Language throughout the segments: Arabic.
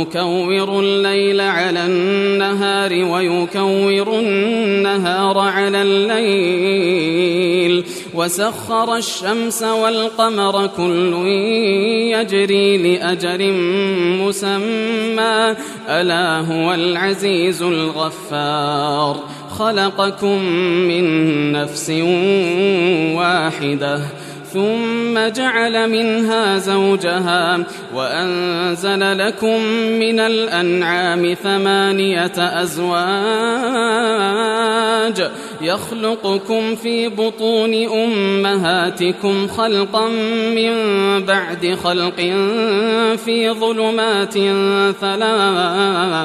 يكور الليل على النهار ويكور النهار على الليل. وسخر الشمس والقمر كل يجري لأجر مسمى. ألا هو العزيز الغفار. خلقكم من نفس واحدة. ثم جعل منها زوجها وأنزل لكم من الأنعام ثمانية أزواج يخلقكم في بطون أمهاتكم خلقا من بعد خلق في ظلمات ثلاث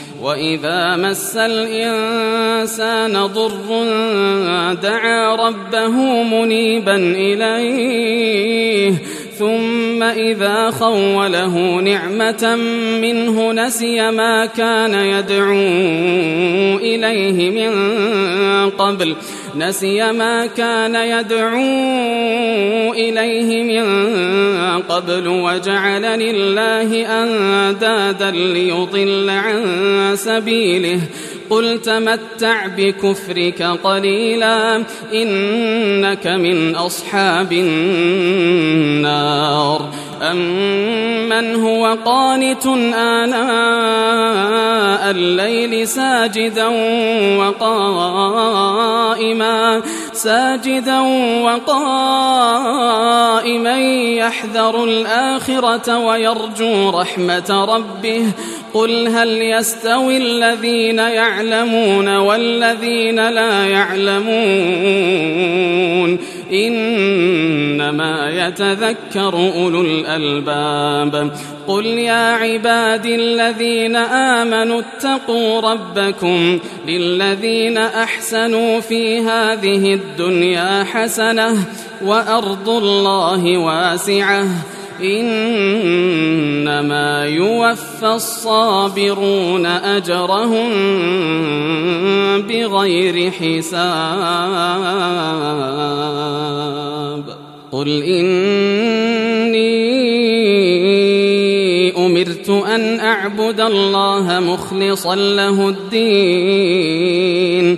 وإذا مس الإنسان ضر دعا ربه منيبا إليه ثم إذا خوله نعمة منه نسي ما كان يدعو إليه من قبل. نسي ما كان يدعو إليه من قبل وجعل لله أندادا ليضل عن سبيله. قل تمتع بكفرك قليلا إنك من أصحاب النار. أمن هو قانت آناء الليل ساجدا وقائما ساجدا وقائما يحذر الآخرة ويرجو رحمة ربه. قل هل يستوي الذين يعلمون والذين لا يعلمون؟ إنما يتذكر أولو الألباب. قل يا عبادي الذين آمنوا اتقوا ربكم للذين أحسنوا في هذه الدنيا حسنة وأرض الله واسعة. إنما يوفى الصابرون أجرهم بغير حساب. قل إني أمرت أن أعبد الله مخلصا له الدين.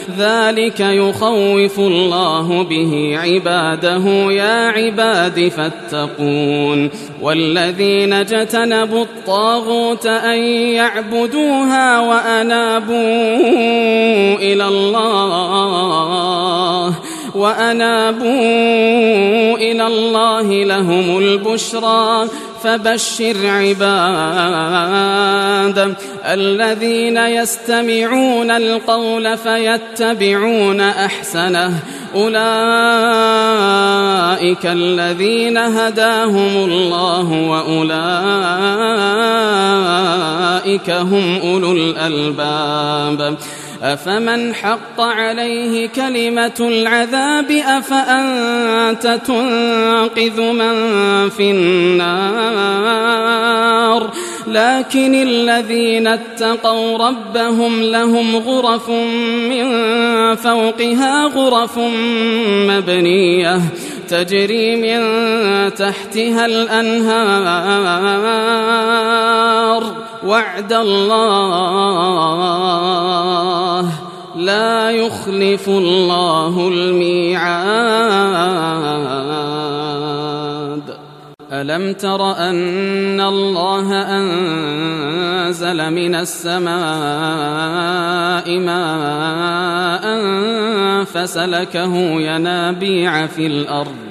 ذلك يخوف الله به عباده. يا عباد فاتقون. والذين اجتنبوا الطاغوت أن يعبدوها وأنابوا إلى الله. وأنابوا إلى الله لهم البشرى فبشر عباد الذين يستمعون القول فيتبعون أحسنه أولئك الذين هداهم الله وأولئك هم أولو الألباب أفمن حق عليه كلمة العذاب أفأنت تنقذ من في النار؟ لكن الذين اتقوا ربهم لهم غرف من فوقها غرف مبنية تجري من تحتها الأنهار. وعد الله لا يخلف الله الميعاد. ألم تر أن الله أنزل من السماء ماء فسلكه ينابيع في الأرض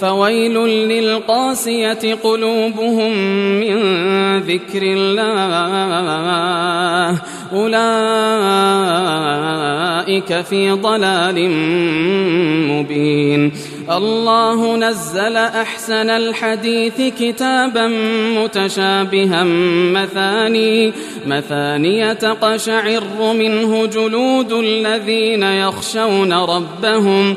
فويل للقاسية قلوبهم من ذكر الله. أولئك في ضلال مبين. الله نزل أحسن الحديث كتابا متشابها مثاني مثانية تقشعر منه جلود الذين يخشون ربهم.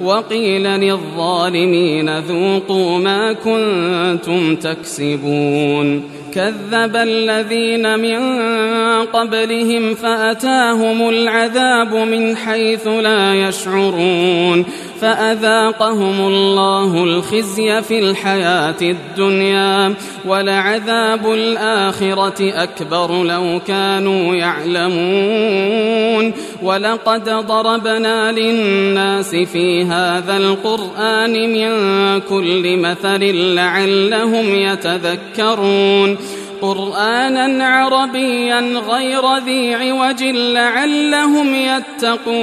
وقيل للظالمين ذوقوا ما كنتم تكسبون كذب الذين من قبلهم فأتاهم العذاب من حيث لا يشعرون فأذاقهم الله الخزي في الحياة الدنيا ولعذاب الآخرة أكبر لو كانوا يعلمون ولقد ضربنا للناس في هذا القرآن من كل مثل لعلهم يتذكرون قرآنا عربيا غير ذي عوج لعلهم يتقون.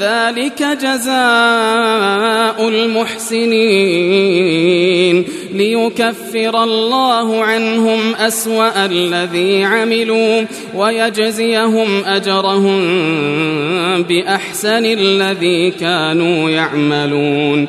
ذلك جزاء المحسنين. ليكفر الله عنهم أسوأ الذي عملوا ويجزيهم أجرهم بأحسن الذي كانوا يعملون.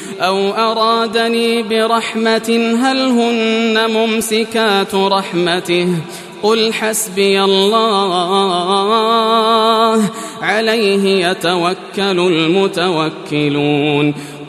أو أرادني برحمة هل هن ممسكات رحمته؟ قل حسبي الله عليه يتوكل المتوكلون.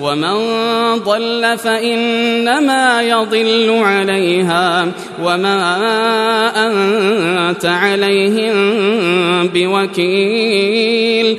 ومن ضل فإنما يضل عليها وما أنت عليهم بوكيل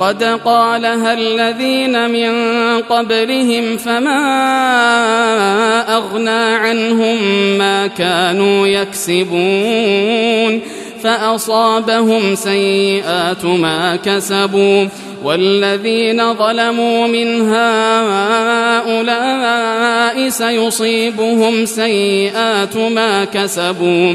قد قالها الذين من قبلهم فما أغنى عنهم ما كانوا يكسبون فأصابهم سيئات ما كسبوا والذين ظلموا من هؤلاء سيصيبهم سيئات ما كسبوا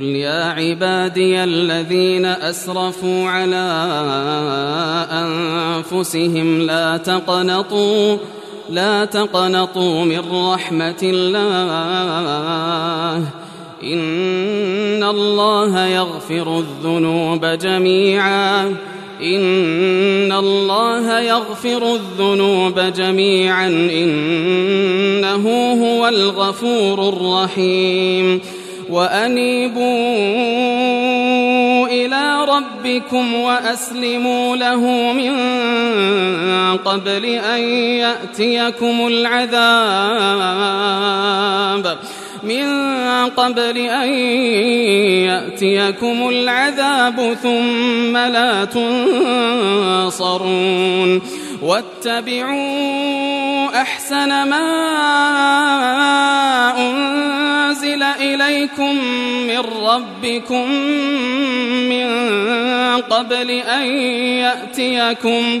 قل يا عبادي الذين أسرفوا على أنفسهم لا تقنطوا لا تقنطوا من رحمة الله إن الله يغفر الذنوب جميعا إن الله يغفر الذنوب جميعا إنه هو الغفور الرحيم وأنيبوا إلى ربكم وأسلموا له من قبل أن يأتيكم العذاب. من قبل أن يأتيكم العذاب ثم لا تنصرون واتبعوا أحسن ما أنزل إليكم من ربكم من قبل أن يأتيكم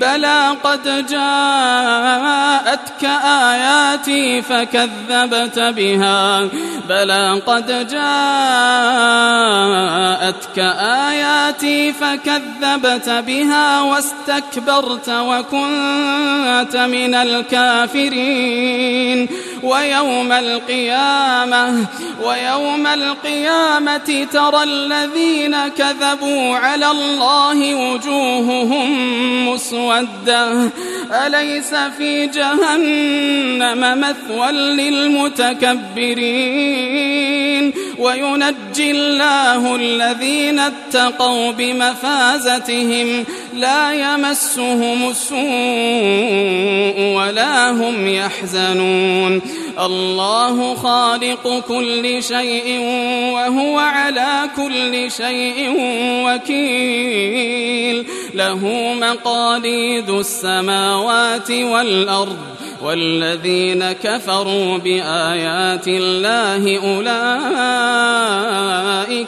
بلى قد جاءتك آياتي فكذبت بها. بلى قد جاءتك آياتي فكذبت بها واستكبرت وكنت من الكافرين. ويوم القيامة ويوم القيامة ترى الذين كذبوا على الله وجوههم مسودة أليس في جهنم مثوى للمتكبرين؟ وينجي الله الذين اتقوا بمفازتهم. لا يمسهم السوء ولا هم يحزنون. الله خالق كل شيء وهو على كل شيء وكيل. له مقاليد السماوات والأرض والذين كفروا بآيات الله أولئك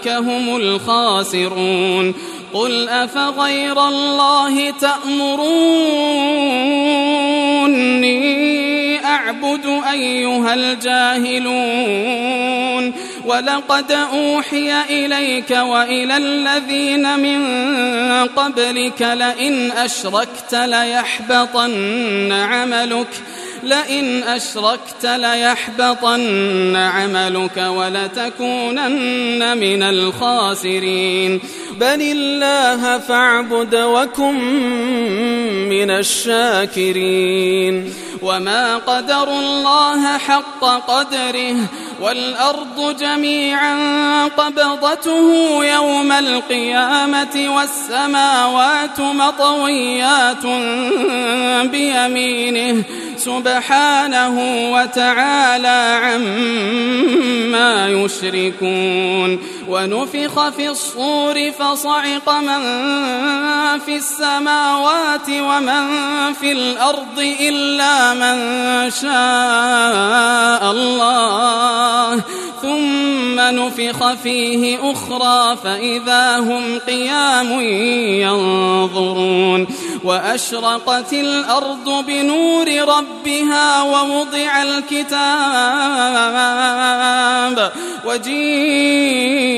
هم الخاسرون. قل أفغير الله تأمروني أعبد أيها الجاهلون ولقد أوحي إليك وإلى الذين من قبلك لئن أشركت ليحبطن عملك لئن أشركت ليحبطن عملك ولتكونن من الخاسرين. بل الله فاعبد وكن من الشاكرين. وما قدر الله حق قدره والأرض جميعا قبضته يوم القيامة والسماوات مطويات بيمينه. سبحانه وتعالى عما يشركون ونفخ في الصور فصعق من في السماوات ومن في الأرض إلا من شاء الله. ثم نفخ فيه أخرى فإذا هم قيام ينظرون. وأشرقت الأرض بنور ربها ووضع الكتاب. وجيء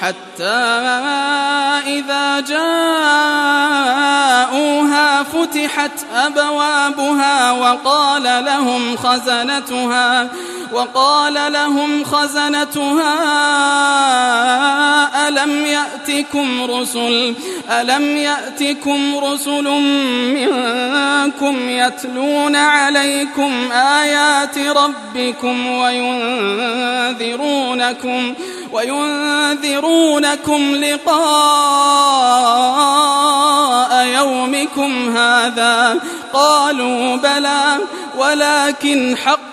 حتى إذا جاءوها فتحت أبوابها وقال لهم خزنتها وقال لهم خزنتها ألم يأتكم رسل؟ ألم يأتكم رسل منكم يتلون عليكم آيات ربكم وينذرونكم؟ وينذرونكم لقاء يومكم هذا. قالوا بلى ولكن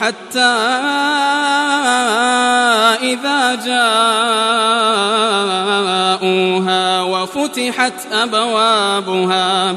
حتى إذا جاءوها وفتحت أبوابها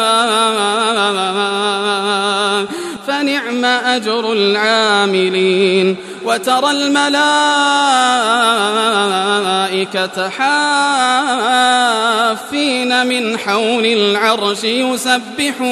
فنعم أجر العاملين. وترى الملائكة حافين من حول العرش يسبحون.